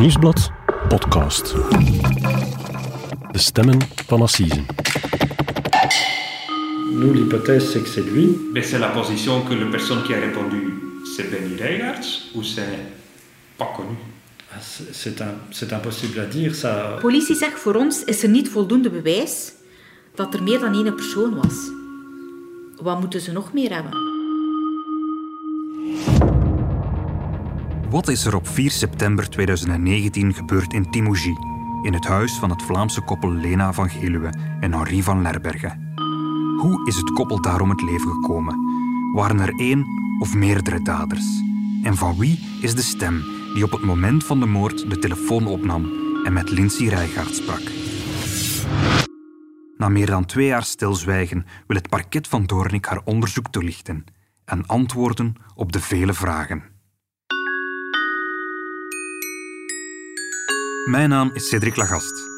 Nieuwsblad podcast. De stemmen van Assisen. Nous, l'hypothèse, c'est que c'est lui. Mais c'est la position que la personne qui a répondu, c'est Benny Reigards ou c'est pas connu Ah, C'est c'est un- c'est impossible à dire. Ça, Politie zegt voor ons is er niet voldoende bewijs dat er meer dan één persoon was. Wat moeten ze nog meer hebben? Wat is er op 4 september 2019 gebeurd in Timouji, in het huis van het Vlaamse koppel Lena van Geluwe en Henri van Lerbergen? Hoe is het koppel daar om het leven gekomen? Waren er één of meerdere daders? En van wie is de stem die op het moment van de moord de telefoon opnam en met Lindsay Rijgaard sprak? Na meer dan twee jaar stilzwijgen wil het parket van Doornik haar onderzoek toelichten en antwoorden op de vele vragen. Mijn naam is Cedric Lagast.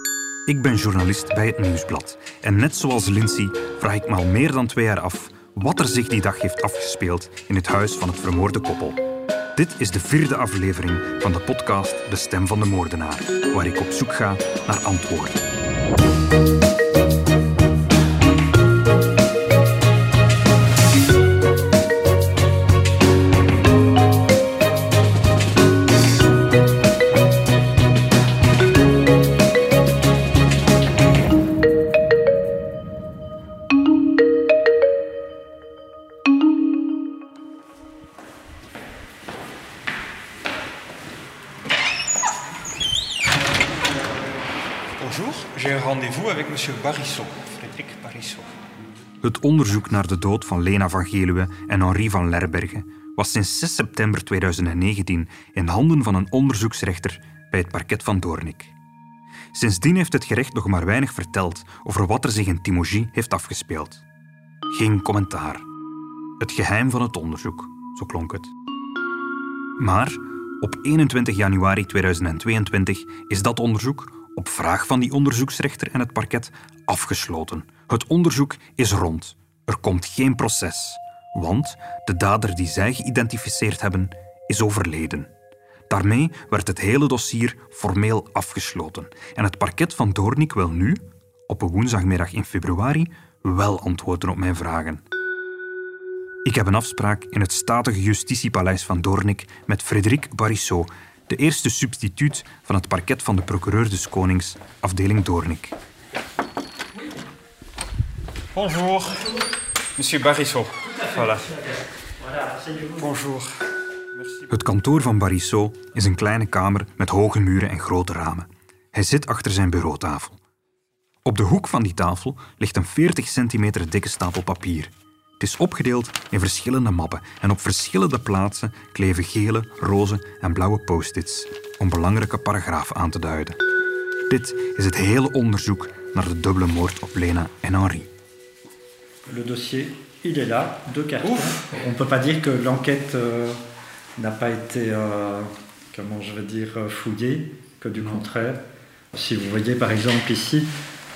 Ik ben journalist bij het Nieuwsblad. En net zoals Lindsay vraag ik me al meer dan twee jaar af wat er zich die dag heeft afgespeeld in het huis van het vermoorde koppel. Dit is de vierde aflevering van de podcast De Stem van de Moordenaar, waar ik op zoek ga naar antwoorden. Barissot. Het onderzoek naar de dood van Lena van Geluwe en Henri van Lerbergen was sinds 6 september 2019 in handen van een onderzoeksrechter bij het parket van Doornik. Sindsdien heeft het gerecht nog maar weinig verteld over wat er zich in Timouji heeft afgespeeld. Geen commentaar. Het geheim van het onderzoek, zo klonk het. Maar op 21 januari 2022 is dat onderzoek, op vraag van die onderzoeksrechter en het parket, afgesloten. Het onderzoek is rond. Er komt geen proces. Want de dader die zij geïdentificeerd hebben, is overleden. Daarmee werd het hele dossier formeel afgesloten. En het parket van Doornik wil nu, op een woensdagmiddag in februari, wel antwoorden op mijn vragen. Ik heb een afspraak in het statige justitiepaleis van Doornik met Frédéric Barissot, de eerste substituut van het parket van de procureur des Konings, afdeling Doornik. Bonjour, monsieur Barissot. Voilà. Bonjour. Het kantoor van Barissot is een kleine kamer met hoge muren en grote ramen. Hij zit achter zijn bureautafel. Op de hoek van die tafel ligt een 40 centimeter dikke stapel papier. Het is opgedeeld in verschillende mappen en op verschillende plaatsen kleven gele, roze en blauwe post-its om belangrijke paragrafen aan te duiden. Dit is het hele onderzoek naar de dubbele moord op Lena en Henri. le dossier, il est là, deux cartons. On ne peut pas dire que l'enquête euh, n'a pas été, euh, comment je vais dire, euh, fouillée, que du contraire. Si vous voyez par exemple ici,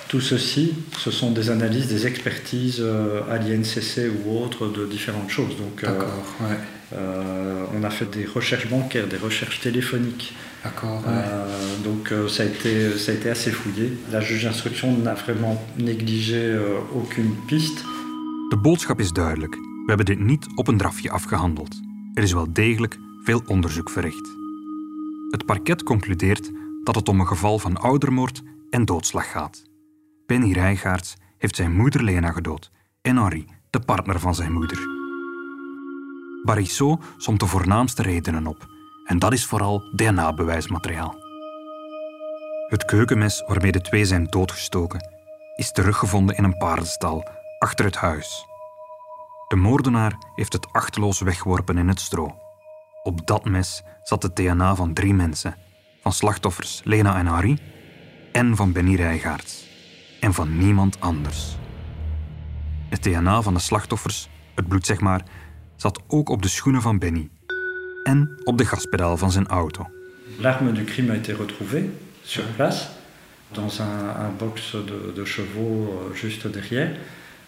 tout ceci, ce sont des analyses, des expertises euh, à l'INCC ou autres de différentes choses. Donc, euh, D'accord, ouais. euh, on a fait des recherches bancaires, des recherches téléphoniques. D'accord, ouais. Euh, donc euh, ça, a été, ça a été assez fouillé. La juge d'instruction n'a vraiment négligé euh, aucune piste. De boodschap is duidelijk. We hebben dit niet op een drafje afgehandeld. Er is wel degelijk veel onderzoek verricht. Het parket concludeert dat het om een geval van oudermoord en doodslag gaat. Benny Rijgaards heeft zijn moeder Lena gedood en Henri, de partner van zijn moeder. Barissot somt de voornaamste redenen op en dat is vooral DNA-bewijsmateriaal. Het keukenmes waarmee de twee zijn doodgestoken is teruggevonden in een paardenstal achter het huis. De moordenaar heeft het achteloos weggeworpen in het stro. Op dat mes zat het DNA van drie mensen: van slachtoffers Lena en Harry en van Benny Rijgaards. En van niemand anders. Het DNA van de slachtoffers, het bloed zeg maar, zat ook op de schoenen van Benny en op de gaspedaal van zijn auto. L'arme du crime a été retrouvée sur place, dans un, un box de, de chevaux euh, juste derrière.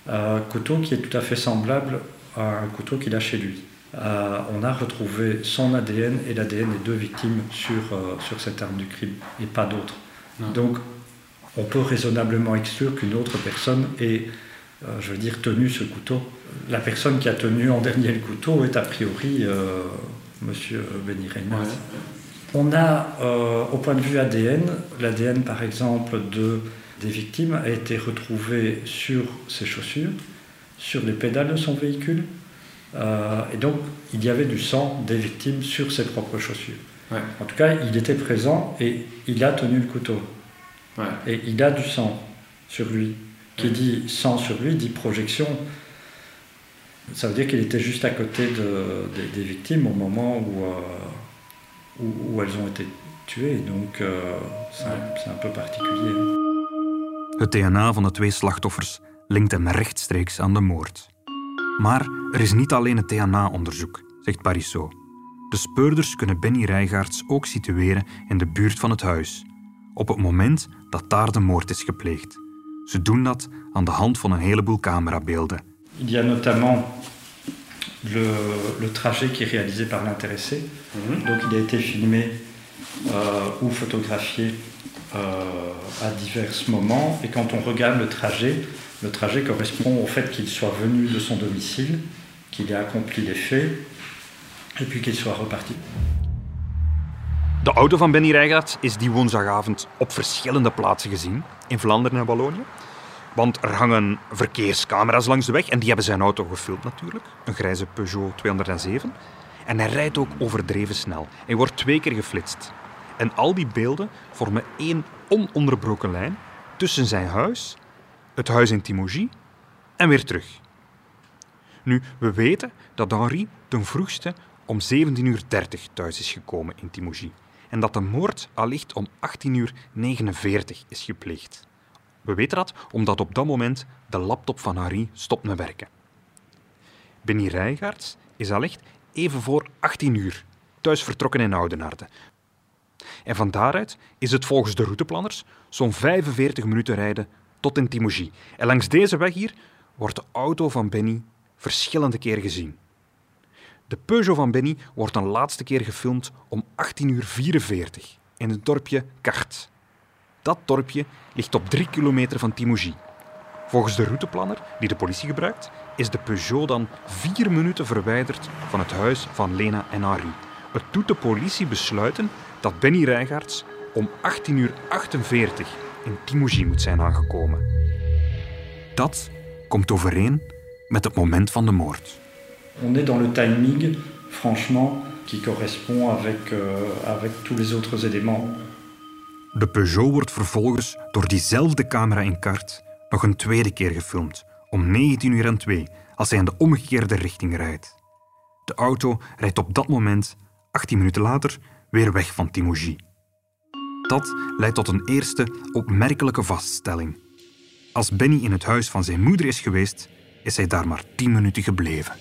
Un couteau qui est tout à fait semblable à un couteau qu'il a chez lui. euh, on a retrouvé son ADN et l'ADN des deux victimes sur, euh, sur cette arme du crime et pas d'autres. Donc on peut raisonnablement exclure qu'une autre personne ait, euh, je veux dire, tenu ce couteau. La personne qui a tenu en dernier le couteau est a priori euh, Monsieur Benny Reynolds. Ouais. On a, euh, au point de vue ADN, l'ADN par exemple de, des victimes a été retrouvé sur ses chaussures, sur les pédales de son véhicule, euh, et donc il y avait du sang des victimes sur ses propres chaussures. Ouais. En tout cas, il était présent et il a tenu le couteau. Ouais. Et il a du sang sur lui. Qui dit sang sur lui dit projection. Ça veut dire qu'il était juste à côté de- des- des victimes au moment où, euh, où, où elles ont été tuées. Donc euh, c'est un, c'est un peu particulier. Het DNA van de twee slachtoffers linkt hem rechtstreeks aan de moord. Maar er is niet alleen het DNA-onderzoek, zegt Parisot. De speurders kunnen Benny Rijgaards ook situeren in de buurt van het huis, op het moment dat daar de moord is gepleegd. Ze doen dat aan de hand van een heleboel camerabeelden. Il y a notamment le, le trajet qui est réalisé par l'intéressé. Donc il a été filmé euh, ou photographié euh, à divers moments. Et quand on regarde le trajet, le trajet correspond au fait qu'il soit venu de son domicile, qu'il ait accompli les faits, et puis qu'il soit reparti. De auto van Benny Rijgaards is die woensdagavond op verschillende plaatsen gezien, in Vlaanderen en Wallonië. Want er hangen verkeerscamera's langs de weg en die hebben zijn auto gefilmd natuurlijk. Een grijze Peugeot 207. En hij rijdt ook overdreven snel. Hij wordt twee keer geflitst. En al die beelden vormen één ononderbroken lijn tussen zijn huis, het huis in Timouji en weer terug. Nu, we weten dat Henri ten vroegste om 17.30 uur thuis is gekomen in Timouji. En dat de moord allicht om 18.49 uur is gepleegd. We weten dat omdat op dat moment de laptop van Henri stopt met werken. Benny Rijgaards is allicht even voor 18 uur thuis vertrokken in Oudenaarde. En van daaruit is het volgens de routeplanners zo'n 45 minuten rijden tot in Timouji. En langs deze weg hier wordt de auto van Benny verschillende keren gezien. De Peugeot van Benny wordt een laatste keer gefilmd om 18.44 uur in het dorpje Kart. Dat dorpje ligt op 3 kilometer van Timouji. Volgens de routeplanner die de politie gebruikt, is de Peugeot dan vier minuten verwijderd van het huis van Lena en Henri. Het doet de politie besluiten dat Benny Rijgaards om 18.48 uur in Timouji moet zijn aangekomen. Dat komt overeen met het moment van de moord. On est dans le timing, franchement, qui correspond avec, euh, avec tous les autres éléments. De Peugeot wordt vervolgens door diezelfde camera in kart nog een tweede keer gefilmd, om 19 uur en 2, als hij in de omgekeerde richting rijdt. De auto rijdt op dat moment, 18 minuten later, weer weg van Timouji. Dat leidt tot een eerste opmerkelijke vaststelling. Als Benny in het huis van zijn moeder is geweest, is hij daar maar 10 minuten gebleven.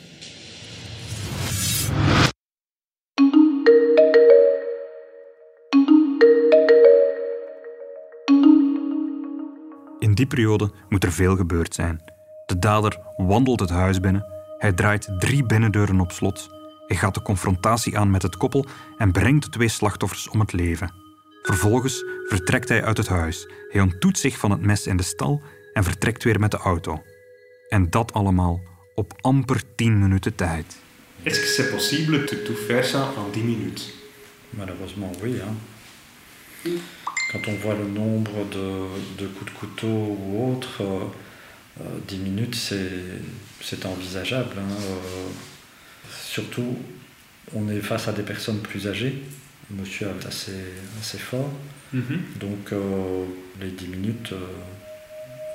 Die periode moet er veel gebeurd zijn. De dader wandelt het huis binnen, hij draait drie binnendeuren op slot, hij gaat de confrontatie aan met het koppel en brengt de twee slachtoffers om het leven. Vervolgens vertrekt hij uit het huis, hij ontdoet zich van het mes in de stal en vertrekt weer met de auto. En dat allemaal op amper 10 minuten tijd. Est-ce que c'est possible de tout faire ça en 10 minutes Malheureusement, oui. hein. Quand on voit le nombre de, de coups de couteau ou autres, euh, euh, 10 minutes, c'est envisageable. hein. Euh, surtout, on est face à des personnes plus âgées. Monsieur est assez, assez fort. Donc, euh, les 10 minutes, euh,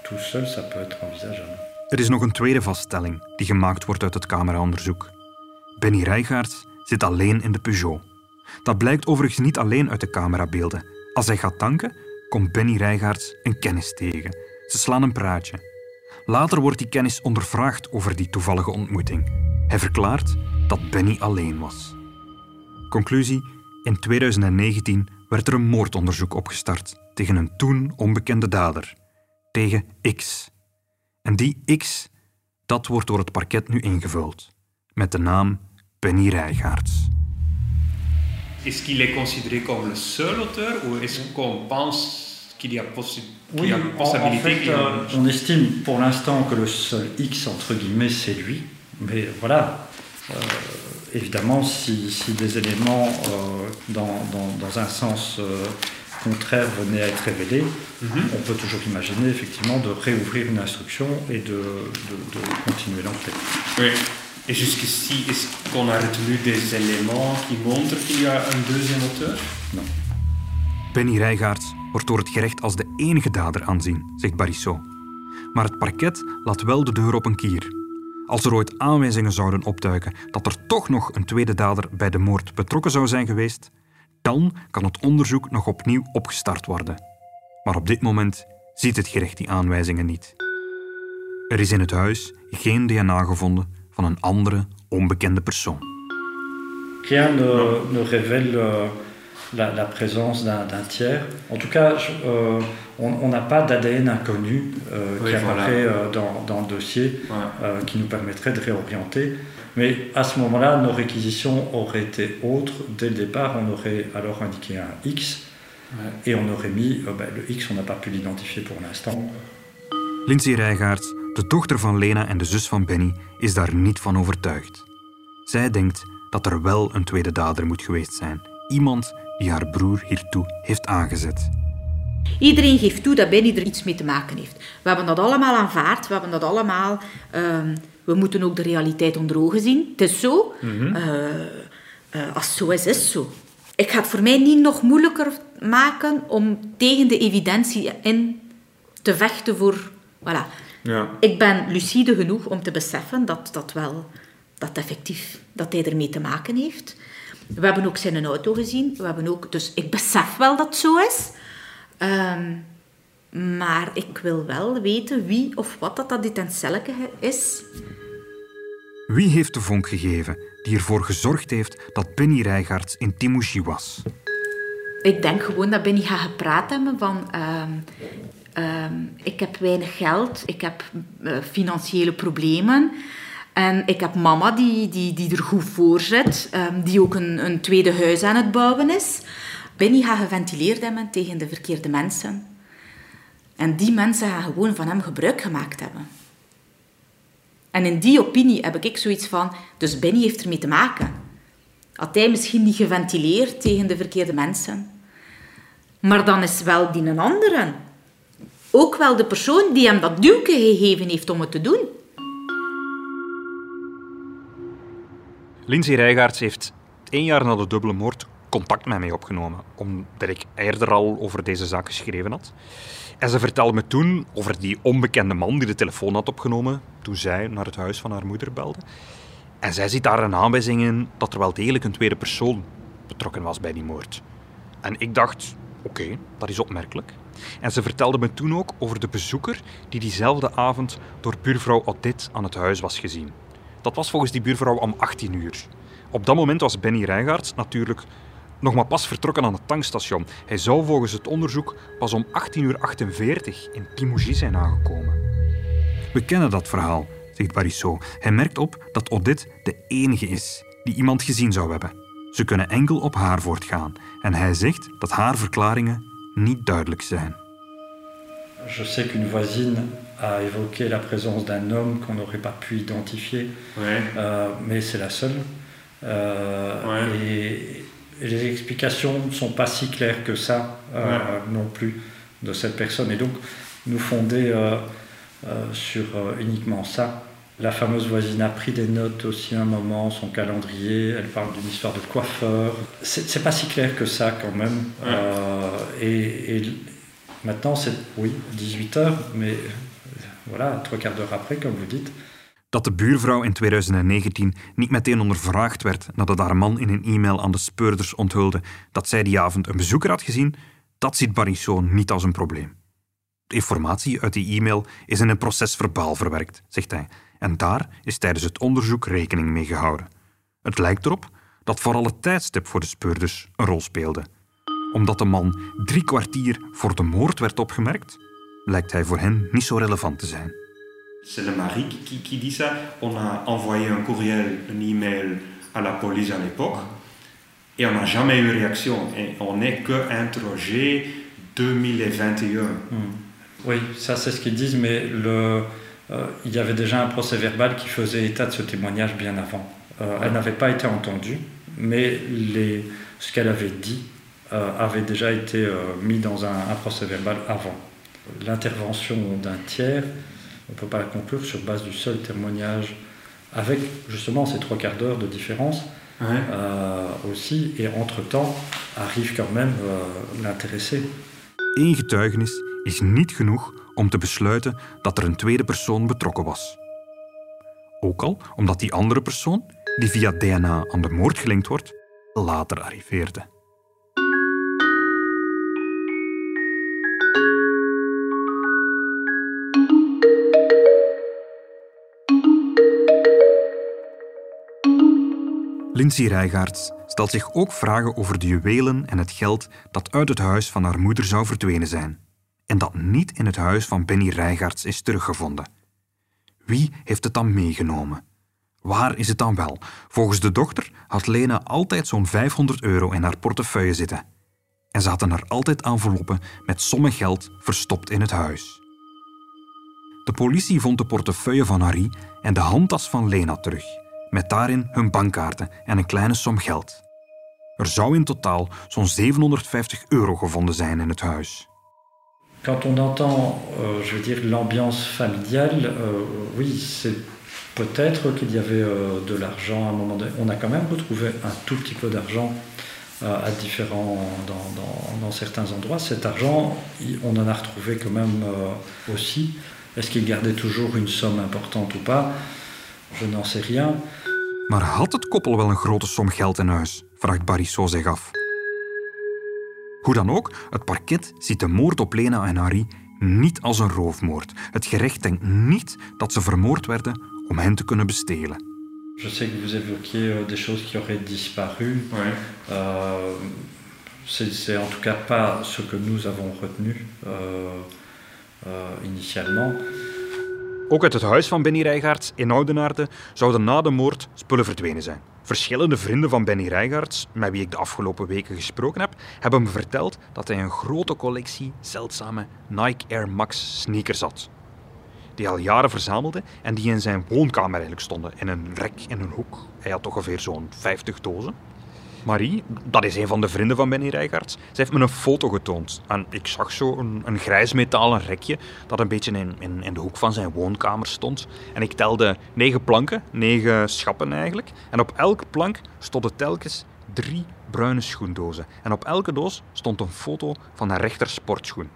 tout seul, ça peut être envisageable. Er is nog een tweede vaststelling die gemaakt wordt uit het cameraonderzoek. Benny Rijgaards zit alleen in de Peugeot. Dat blijkt overigens niet alleen uit de camerabeelden. Als hij gaat tanken, komt Benny Rijgaards een kennis tegen. Ze slaan een praatje. Later wordt die kennis ondervraagd over die toevallige ontmoeting. Hij verklaart dat Benny alleen was. Conclusie: in 2019 werd er een moordonderzoek opgestart tegen een toen onbekende dader. Tegen X. En die X, dat wordt door het parket nu ingevuld. Met de naam Benny Rijgaards. Est-ce qu'il est considéré comme le seul auteur ou est-ce qu'on pense qu'il y a, possi qu'il y Oui, a en, en possibilité fait, a euh, on estime pour l'instant que le seul X, entre guillemets, c'est lui. Mais voilà, euh, évidemment, si, si des éléments euh, dans, dans- dans un sens euh, contraire venaient à être révélés, Mhm. on peut toujours imaginer effectivement de réouvrir une instruction et de, de- de continuer l'enquête. Oui. Et jusqu'ici, est-ce qu'on a retenu des éléments qui montrent qu'il y a un deuxième auteur Benny Rijgaards wordt door het gerecht als de enige dader aanzien, zegt Barissot. Maar het parket laat wel de deur op een kier. Als er ooit aanwijzingen zouden opduiken dat er toch nog een tweede dader bij de moord betrokken zou zijn geweest, dan kan het onderzoek nog opnieuw opgestart worden. Maar op dit moment ziet het gerecht die aanwijzingen niet. Er is in het huis geen DNA gevonden van een andere, onbekende persoon. Rien ne, ne révèle euh, la, la présence d'un d'un tiers. En tout cas, euh, on on n'a pas d'ADN inconnu euh, Oui, qui voilà. apparaît euh, dans, dans le dossier Ouais. euh, qui nous permettrait de réorienter. Mais à ce moment-là, nos réquisitions auraient été autres. Dès le départ, on aurait alors indiqué un X Ouais. et on aurait mis euh, ben, le X, on n'a pas pu l'identifier pour l'instant. Lindsay Rijgaards, de dochter van Lena en de zus van Benny, is daar niet van overtuigd. Zij denkt dat er wel een tweede dader moet geweest zijn. Iemand die haar broer hiertoe heeft aangezet. Iedereen geeft toe dat Benny er iets mee te maken heeft. We hebben dat allemaal aanvaard. We hebben dat allemaal... ehm, we moeten ook de realiteit onder ogen zien. Het is zo. Eh, eh, als het zo is, is het zo. Ik ga het voor mij niet nog moeilijker maken om tegen de evidentie in te vechten voor... Voilà. Ja. Ik ben lucide genoeg om te beseffen dat dat wel... Dat effectief... Dat hij ermee te maken heeft. We hebben ook zijn auto gezien. We hebben ook... Dus ik besef wel dat het zo is. Ehm, maar ik wil wel weten wie of wat dat, dat utensilletje is. Wie heeft de vonk gegeven die ervoor gezorgd heeft dat Benny Rijgaards in Timouchi was? Ik denk gewoon dat Benny gaat gepraat hebben van... ehm, ehm, ik heb weinig geld, ik heb eh, financiële problemen... En ik heb mama die, die, die er goed voor zit, ehm, die ook een, een tweede huis aan het bouwen is. Benny gaat geventileerd hebben tegen de verkeerde mensen. En die mensen gaan gewoon van hem gebruik gemaakt hebben. En in die opinie heb ik zoiets van, dus Benny heeft ermee te maken. Had hij misschien niet geventileerd tegen de verkeerde mensen. Maar dan is wel die een andere. Ook wel de persoon die hem dat duwke gegeven heeft om het te doen. Lindsay Rijgaards heeft één jaar na de dubbele moord contact met mij opgenomen, omdat ik eerder al over deze zaak geschreven had. En ze vertelde me toen over die onbekende man die de telefoon had opgenomen toen zij naar het huis van haar moeder belde. En zij ziet daar een aanwijzing in dat er wel degelijk een tweede persoon betrokken was bij die moord. En ik dacht, oké, dat is opmerkelijk. En ze vertelde me toen ook over de bezoeker die diezelfde avond door buurvrouw Odette aan het huis was gezien. Dat was volgens die buurvrouw om 18 uur. Op dat moment was Benny Rijgaards natuurlijk nog maar pas vertrokken aan het tankstation. Hij zou volgens het onderzoek pas om 18.48 uur in Timouji zijn aangekomen. We kennen dat verhaal, zegt Barissot. Hij merkt op dat Odette de enige is die iemand gezien zou hebben. Ze kunnen enkel op haar voortgaan. En hij zegt dat haar verklaringen niet duidelijk zijn. Je sais qu'une voisine a évoqué la présence d'un homme qu'on n'aurait pas pu identifier. Ouais. Euh, mais c'est la seule. Euh, Ouais. et, et les explications ne sont pas si claires que ça euh, Ouais. non plus de cette personne. Et donc, nous fonder euh, euh, sur euh, uniquement ça. La fameuse voisine a pris des notes aussi un moment, son calendrier, elle parle d'une histoire de coiffeur. C'est c'est pas si clair que ça quand même. Ouais. Euh, et, et maintenant, c'est, oui, 18 heures, mais euh, voilà, trois quarts d'heure après, comme vous dites. Dat de buurvrouw in 2019 niet meteen ondervraagd werd nadat haar man in een e-mail aan de speurders onthulde dat zij die avond een bezoeker had gezien, dat ziet Barissot niet als een probleem. De informatie uit die e-mail is in een proces verbaal verwerkt, zegt hij, en daar is tijdens het onderzoek rekening mee gehouden. Het lijkt erop dat vooral het tijdstip voor de speurders een rol speelde. Omdat de man drie kwartier voor de moord werd opgemerkt, lijkt hij voor hen niet zo relevant te zijn. C'est le mari qui, qui dit ça. On a envoyé un courriel, un email à la police à l'époque. Et on n'a jamais eu réaction. Et on n'est que interrogé 2021. Oui, ça c'est ce qu'ils disent, mais le, euh, il y avait déjà un procès verbal qui faisait état de ce témoignage bien avant. Euh, elle n'avait pas été entendue, mais les, ce qu'elle avait dit euh, avait déjà été euh, mis dans un, un procès verbal avant. L'intervention d'un tiers, on ne peut pas la conclure sur base du seul témoignage, avec justement ces trois quarts d'heure de différence Ouais. euh, aussi, et entre-temps arrive quand même euh, l'intéressé. Eén getuigenis is niet genoeg om te besluiten dat er een tweede persoon betrokken was. Ook al omdat die andere persoon, die via DNA aan de moord gelinkt wordt, later arriveerde. Lindsay Rijgaards stelt zich ook vragen over de juwelen en het geld dat uit het huis van haar moeder zou verdwenen zijn en dat niet in het huis van Benny Rijgaards is teruggevonden. Wie heeft het dan meegenomen? Waar is het dan wel? Volgens de dochter had Lena altijd zo'n 500 euro in haar portefeuille zitten. En zaten er altijd enveloppen met sommen geld verstopt in het huis. De politie vond de portefeuille van Harry en de handtas van Lena terug, met daarin hun bankkaarten en een kleine som geld. Er zou in totaal zo'n 750 euro gevonden zijn in het huis. Quand on entend, euh, je veux dire, l'ambiance familiale, euh, oui, c'est peut-être qu'il y avait euh, de l'argent à un moment donné. On a quand même retrouvé un tout petit peu d'argent à différents, dans, certains endroits. Cet argent, on en a retrouvé quand même aussi. Est-ce qu'il gardait toujours une somme importante ou pas? Je n'en sais rien. Maar had het koppel wel een grote som geld in huis? vraagt Barissot zich af. Hoe dan ook, het parket ziet de moord op Lena en Harry niet als een roofmoord. Het gerecht denkt niet dat ze vermoord werden om hen te kunnen bestelen. Je sais que vous évoquiez euh, des choses qui auraient disparu. Ouais. Euh, c'est c'est en tout cas pas ce que nous avons retenu euh, euh, initialement. Ook uit het huis van Benny Rijgaards in Oudenaarde zouden na de moord spullen verdwenen zijn. Verschillende vrienden van Benny Rijgaards, met wie ik de afgelopen weken gesproken heb, hebben me verteld dat hij een grote collectie zeldzame Nike Air Max sneakers had. Die hij al jaren verzamelde en die in zijn woonkamer eigenlijk stonden, in een rek in een hoek. Hij had ongeveer zo'n 50 dozen. Marie, dat is een van de vrienden van Benny Rijgaards, ze heeft me een foto getoond. En ik zag zo een, een grijs metalen rekje dat een beetje in, in, in de hoek van zijn woonkamer stond. En ik telde negen planken, negen schappen eigenlijk. En op elke plank stonden telkens drie bruine schoendozen. En op elke doos stond een foto van een rechter sportschoen.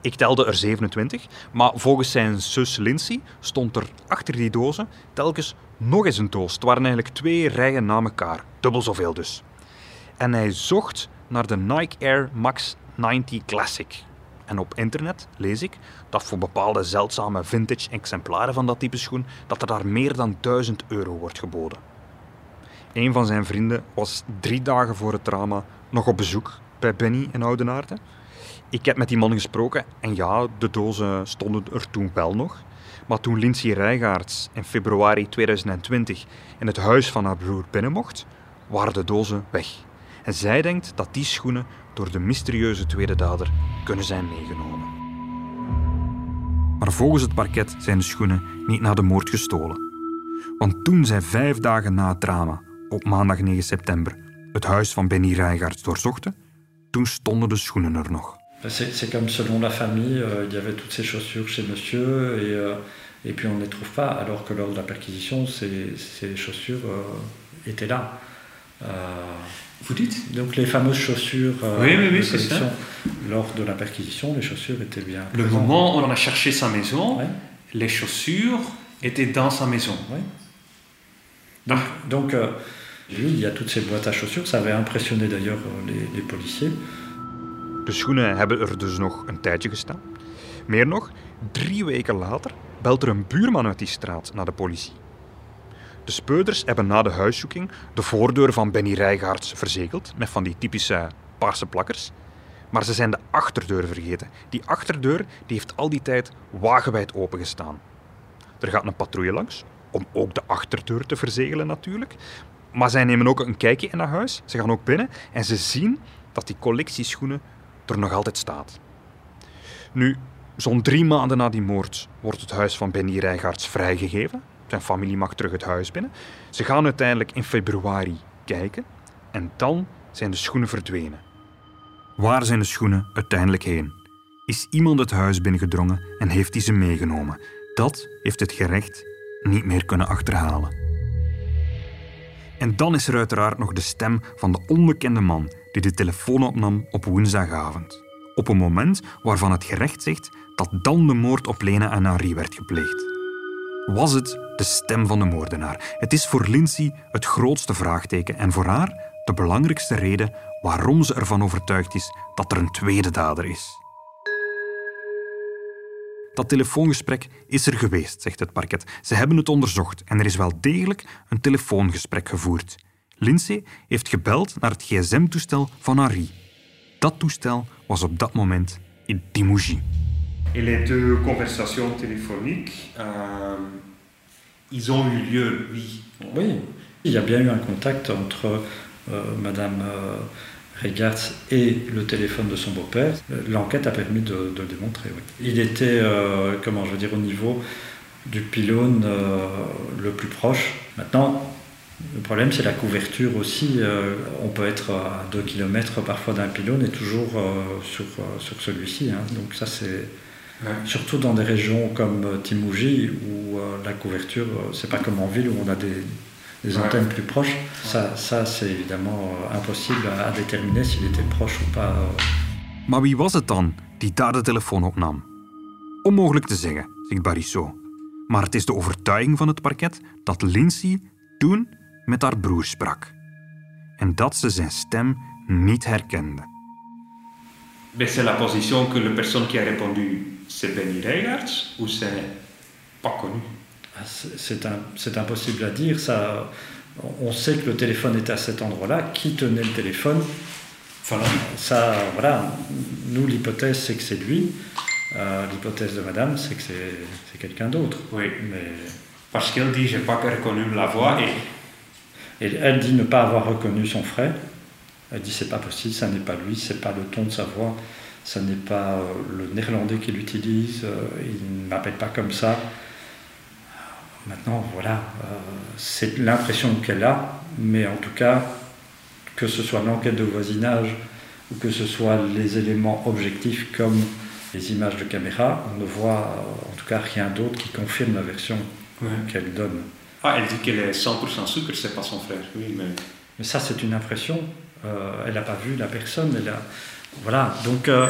Ik telde er 27, maar volgens zijn zus Lindsay stond er achter die dozen telkens nog eens een doos. Het waren eigenlijk twee rijen na elkaar, dubbel zoveel dus. En hij zocht naar de Nike Air Max 90 Classic. En op internet lees ik dat voor bepaalde zeldzame vintage exemplaren van dat type schoen, dat er daar meer dan 1000 euro wordt geboden. Een van zijn vrienden was drie dagen voor het drama nog op bezoek bij Benny in Oudenaarde. Ik heb met die man gesproken en ja, de dozen stonden er toen wel nog. Maar toen Lindsay Rijgaards in februari 2020 in het huis van haar broer binnen mocht, waren de dozen weg. En zij denkt dat die schoenen door de mysterieuze tweede dader kunnen zijn meegenomen. Maar volgens het parket zijn de schoenen niet na de moord gestolen. Want toen zij vijf dagen na het drama, op maandag 9 september, het huis van Benny Rijgaards doorzochten, toen stonden de schoenen er nog. C'est comme selon la famille, euh, il y avait toutes ces chaussures chez monsieur et, euh, et puis on ne les trouve pas, alors que lors de la perquisition, ces, ces chaussures euh, étaient là. Vous dites donc les fameuses chaussures euh, Oui, oui, oui, de c'est ça. lors de la perquisition, les chaussures étaient bien Le présentes. moment où on a cherché sa maison, Ouais. les chaussures étaient dans sa maison. Donc, donc euh, lui, il y a toutes ces boîtes à chaussures. Ça avait impressionné d'ailleurs euh, les, les policiers. De schoenen hebben er dus nog een tijdje gestaan. Meer nog, drie weken later belt er een buurman uit die straat naar de politie. De speurders hebben na de huiszoeking de voordeur van Benny Rijgaards verzegeld met van die typische paarse plakkers. Maar ze zijn de achterdeur vergeten. Die achterdeur die heeft al die tijd wagenwijd opengestaan. Er gaat een patrouille langs, om ook de achterdeur te verzegelen natuurlijk. Maar zij nemen ook een kijkje in dat huis. Ze gaan ook binnen en ze zien dat die collectie schoenen er nog altijd staat. Nu, zo'n drie maanden na die moord wordt het huis van Benny Rijgaards vrijgegeven. Zijn familie mag terug het huis binnen. Ze gaan uiteindelijk in februari kijken en dan zijn de schoenen verdwenen. Waar zijn de schoenen uiteindelijk heen? Is iemand het huis binnengedrongen en heeft hij ze meegenomen? Dat heeft het gerecht niet meer kunnen achterhalen. En dan is er uiteraard nog de stem van de onbekende man die de telefoon opnam op woensdagavond. Op een moment waarvan het gerecht zegt dat dan de moord op Lena en Henri werd gepleegd. Was het de stem van de moordenaar? Het is voor Lindsay het grootste vraagteken en voor haar de belangrijkste reden waarom ze ervan overtuigd is dat er een tweede dader is. Dat telefoongesprek is er geweest, zegt het parket. Ze hebben het onderzocht en er is wel degelijk een telefoongesprek gevoerd. Lindsay heeft gebeld naar het gsm-toestel van Henri. Dat toestel was op dat moment in Timouji. Et les deux conversations téléphoniques, euh, ils ont eu lieu, oui. Oui, il y a bien eu un contact entre euh, Madame euh, Regards et le téléphone de son beau-père. L'enquête a permis de, le démontrer. Oui. Il était, euh, comment je veux dire, au niveau du pylône euh, le plus proche. Maintenant, le problème, c'est la couverture aussi. On peut être à 2 km parfois d'un pylône et toujours sur, sur celui-ci. hein. Donc ça, c'est Ouais. surtout dans des régions comme euh, Timouji où euh, la couverture, euh, c'est pas comme en ville où on a des, des Ouais. antennes plus proches. Ça, ça c'est évidemment euh, impossible à, à déterminer s'il était proche ou pas. euh. Maar wie was het dan die daar de telefoon opnam? Onmogelijk te zeggen, zegt Barissot. Maar het is de overtuiging van het parket dat Lindsay toen met haar broer sprak. En dat ze zijn stem niet herkende. Mais c'est la position que la personne qui a répondu, c'est Benny Reigards ou c'est pas connu? Ah, C'est impossible à dire. Ça, on sait que le téléphone était à cet endroit-là. Qui tenait le téléphone? Voilà. Ça, voilà. Nous, l'hypothèse, c'est que c'est lui. Euh, l'hypothèse de Madame, c'est que c'est c'est quelqu'un d'autre. Oui, Mais parce qu'elle dit j'ai pas reconnu la voix et Et elle dit ne pas avoir reconnu son frère. Elle dit c'est pas possible, ça n'est pas lui, c'est pas le ton de sa voix, ça n'est pas euh, le néerlandais qu'il utilise, euh, il ne m'appelle pas comme ça. Maintenant, voilà, euh, c'est l'impression qu'elle a, mais en tout cas, que ce soit l'enquête de voisinage ou que ce soit les éléments objectifs comme les images de caméra, on ne voit en tout cas rien d'autre qui confirme la version Ouais. qu'elle donne. Ah, elle dit qu'elle est 100% sûre que c'est pas son frère. Oui, mais Mais ça, c'est une impression. Euh, elle n'a pas vu la personne. Voilà. Donc, euh,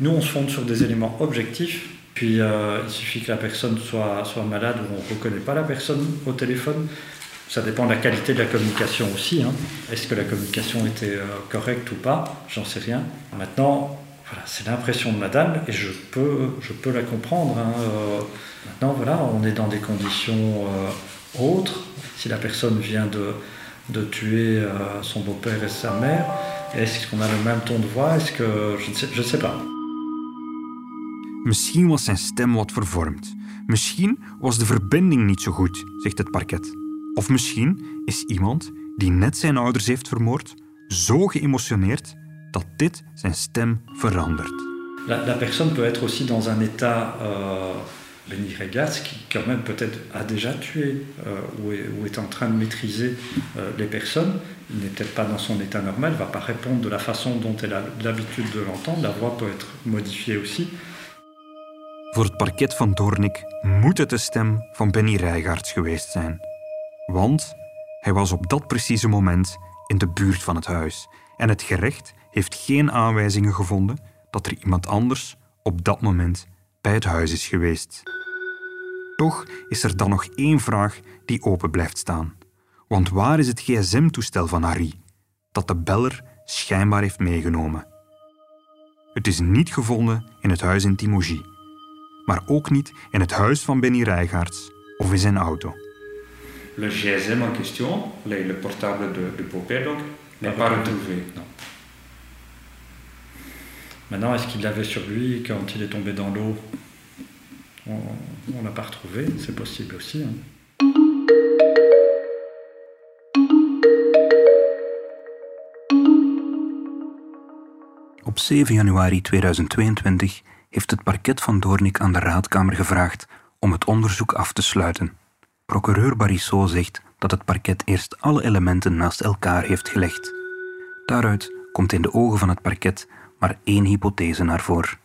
nous, on se fonde sur des éléments objectifs. Puis, euh, il suffit que la personne soit, malade ou on ne reconnaît pas la personne au téléphone. Ça dépend de la qualité de la communication aussi. hein. Est-ce que la communication était correcte ou pas? J'en sais rien. Maintenant, voilà, c'est l'impression de madame et je peux, je peux la comprendre. hein. Maintenant, voilà, on est dans des conditions autres. Si la personne vient de, de tuer euh, son beau-père et sa mère, est-ce qu'on a le même ton de voix Est-ce que je ne sais, je sais pas. Misschien was zijn stem wat vervormd. Misschien was de verbinding niet zo goed, zegt het parket. Of misschien is iemand die net zijn ouders heeft vermoord zo geëmotioneerd dat dit zijn stem verandert. La, la personne peut être aussi dans un état, euh, Benny Regatz, qui quand même peut-être a déjà tué euh, ou, est, ou est en train de maîtriser euh, les personnes. Il n'est peut-être pas dans son état normal, va pas répondre de la façon dont elle a l'habitude de l'entendre. La voix peut être modifiée aussi. Voor het parket van Doornik moet het de stem van Benny Rijgaards geweest zijn. Want hij was op dat precieze moment in de buurt van het huis en het gerecht heeft geen aanwijzingen gevonden dat er iemand anders op dat moment bij het huis is geweest. Toch is er dan nog één vraag die open blijft staan. Want waar is het gsm-toestel van Harry, dat de beller schijnbaar heeft meegenomen? Het is niet gevonden in het huis in Timouji maar ook niet in het huis van Benny Rijgaards of in zijn auto. le GSM en question, le, le portable de, de beau-père, donc, n'est pas retrouvé. Maintenant, est-ce qu'il l'avait sur lui quand il est tombé dans l'eau On ne l'a pas retrouvé, c'est possible aussi. Op 7 januari 2022 heeft het parket van Doornik aan de Raadkamer gevraagd om het onderzoek af te sluiten. Procureur Barisot zegt dat het parket eerst alle elementen naast elkaar heeft gelegd. Daaruit komt in de ogen van het parket maar één hypothese naar voren.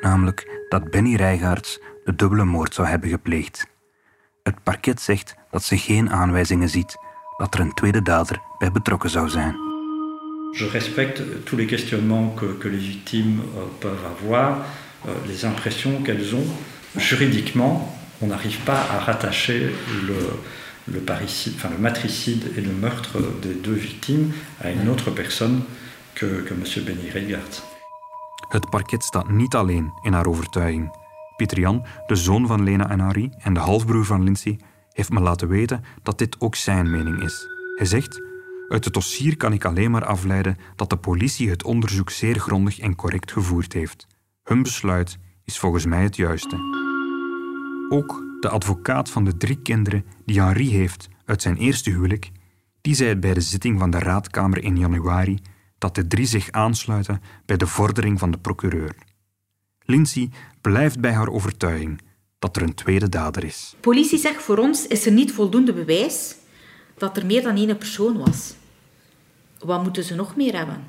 Namelijk dat Benny Rijgaards de dubbele moord zou hebben gepleegd. Het parket zegt dat ze geen aanwijzingen ziet dat er een tweede dader bij betrokken zou zijn. Je respecte tous les questionnements que, que les victimes euh, peuvent avoir, euh, les impressions qu'elles ont. Juridiquement, on n'arrive pas à rattacher le, le, parricide, enfin, le matricide et le meurtre des deux victimes à une autre personne que, que M. Benny. Het parket staat niet alleen in haar overtuiging. Pieter Jan, de zoon van Lena en Harry en de halfbroer van Lindsay, heeft me laten weten dat dit ook zijn mening is. Hij zegt: Uit het dossier kan ik alleen maar afleiden dat de politie het onderzoek zeer grondig en correct gevoerd heeft. Hun besluit is volgens mij het juiste. Ook de advocaat van de drie kinderen die Henri heeft uit zijn eerste huwelijk, die zei bij de zitting van de raadkamer in januari dat de drie zich aansluiten bij de vordering van de procureur. Lindsay blijft bij haar overtuiging dat er een tweede dader is. Politie zegt voor ons is er niet voldoende bewijs dat er meer dan één persoon was. Wat moeten ze nog meer hebben?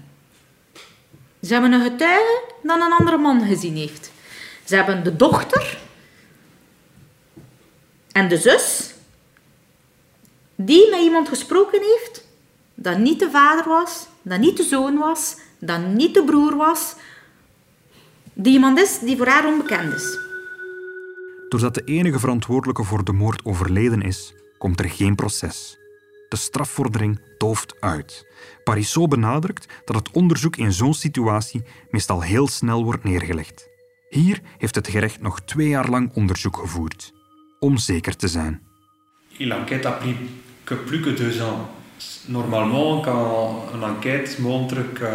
Ze hebben een getuige dat een andere man gezien heeft. Ze hebben de dochter en de zus die met iemand gesproken heeft dat niet de vader was, dat niet de zoon was, dat niet de broer was, die iemand is die voor haar onbekend is. Doordat de enige verantwoordelijke voor de moord overleden is, komt er geen proces. De strafvordering dooft uit. Parisot benadrukt dat het onderzoek in zo'n situatie meestal heel snel wordt neergelegd. Hier heeft het gerecht nog twee jaar lang onderzoek gevoerd, om zeker te zijn. L'enquête a pris que plus que deux ans. Normalement, quand une enquête montre que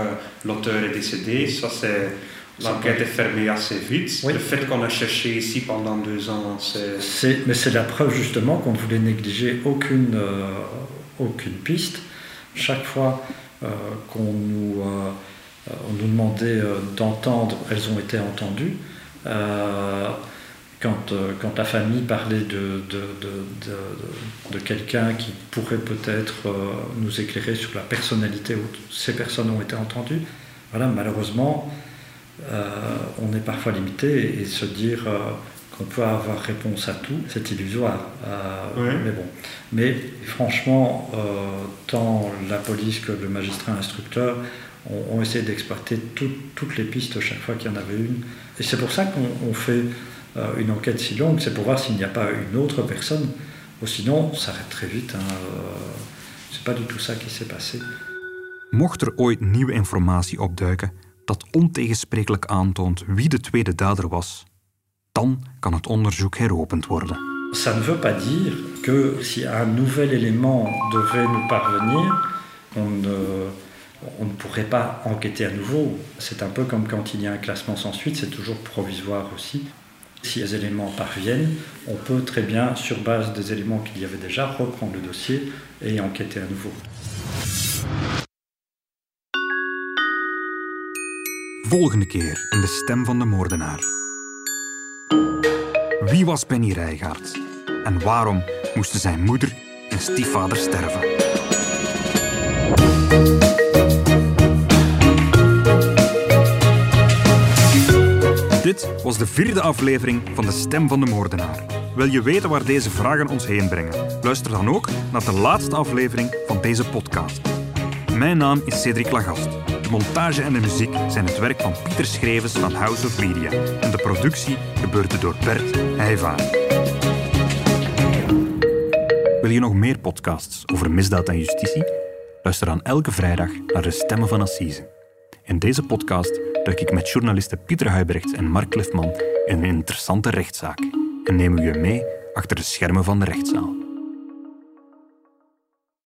l'auteur est décédé, ça c'est l'enquête est fermée assez vite. Oui. Le fait qu'on a cherché ici pendant deux ans, c'est Mais c'est la preuve justement qu'on ne voulait négliger aucune, euh, aucune piste. Chaque fois euh, qu'on nous, euh, on nous demandait d'entendre, elles ont été entendues. Quand, euh, quand la famille parlait de, de, de, de- de quelqu'un qui pourrait peut-être euh, nous éclairer sur la personnalité, où ces personnes ont été entendues, voilà, malheureusement, euh, on est parfois limité et se dire euh, qu'on peut avoir réponse à tout, c'est illusoire. Oui. Mais bon. Mais franchement, tant la police que le magistrat instructeur ont, ont essayé d'exploiter tout- toutes les pistes chaque fois qu'il y en avait une. Et c'est pour ça qu'on on fait une enquête si longue, c'est pour voir s'il n'y a pas une autre personne. Ou sinon, ça arrête très vite. Hein, euh, c'est pas du tout ça qui s'est passé. Mocht er ooit nieuwe informatie opduiken dat ontegensprekelijk aantoont wie de tweede dader was, dan kan het onderzoek heropend worden. Ça ne veut pas dire que si un nouvel élément devait nous parvenir, on ne, on ne pourrait pas enquêter à nouveau. C'est un peu comme quand il y a un classement sans suite, c'est toujours provisoire aussi. Si les éléments parviennent, on peut très bien, sur base des éléments qu'il y avait déjà, reprendre le dossier et enquêter à nouveau. Volgende keer in de stem van de moordenaar. Wie was Benny Rijgaard? En waarom moesten zijn moeder en stiefvader sterven? Dit was de vierde aflevering van De Stem van de Moordenaar. Wil je weten waar deze vragen ons heen brengen? Luister dan ook naar de laatste aflevering van deze podcast. Mijn naam is Cedric Lagast. De montage en de muziek zijn het werk van Pieter Schrevens van House of Media. En de productie gebeurde door Bert Heijvaar. Wil je nog meer podcasts over misdaad en justitie? Luister dan elke vrijdag naar de Stemmen van Assise. In deze podcast duik ik met journalisten Pieter Huibrecht en Mark Cliffman in een interessante rechtszaak en nemen we je mee achter de schermen van de rechtszaal.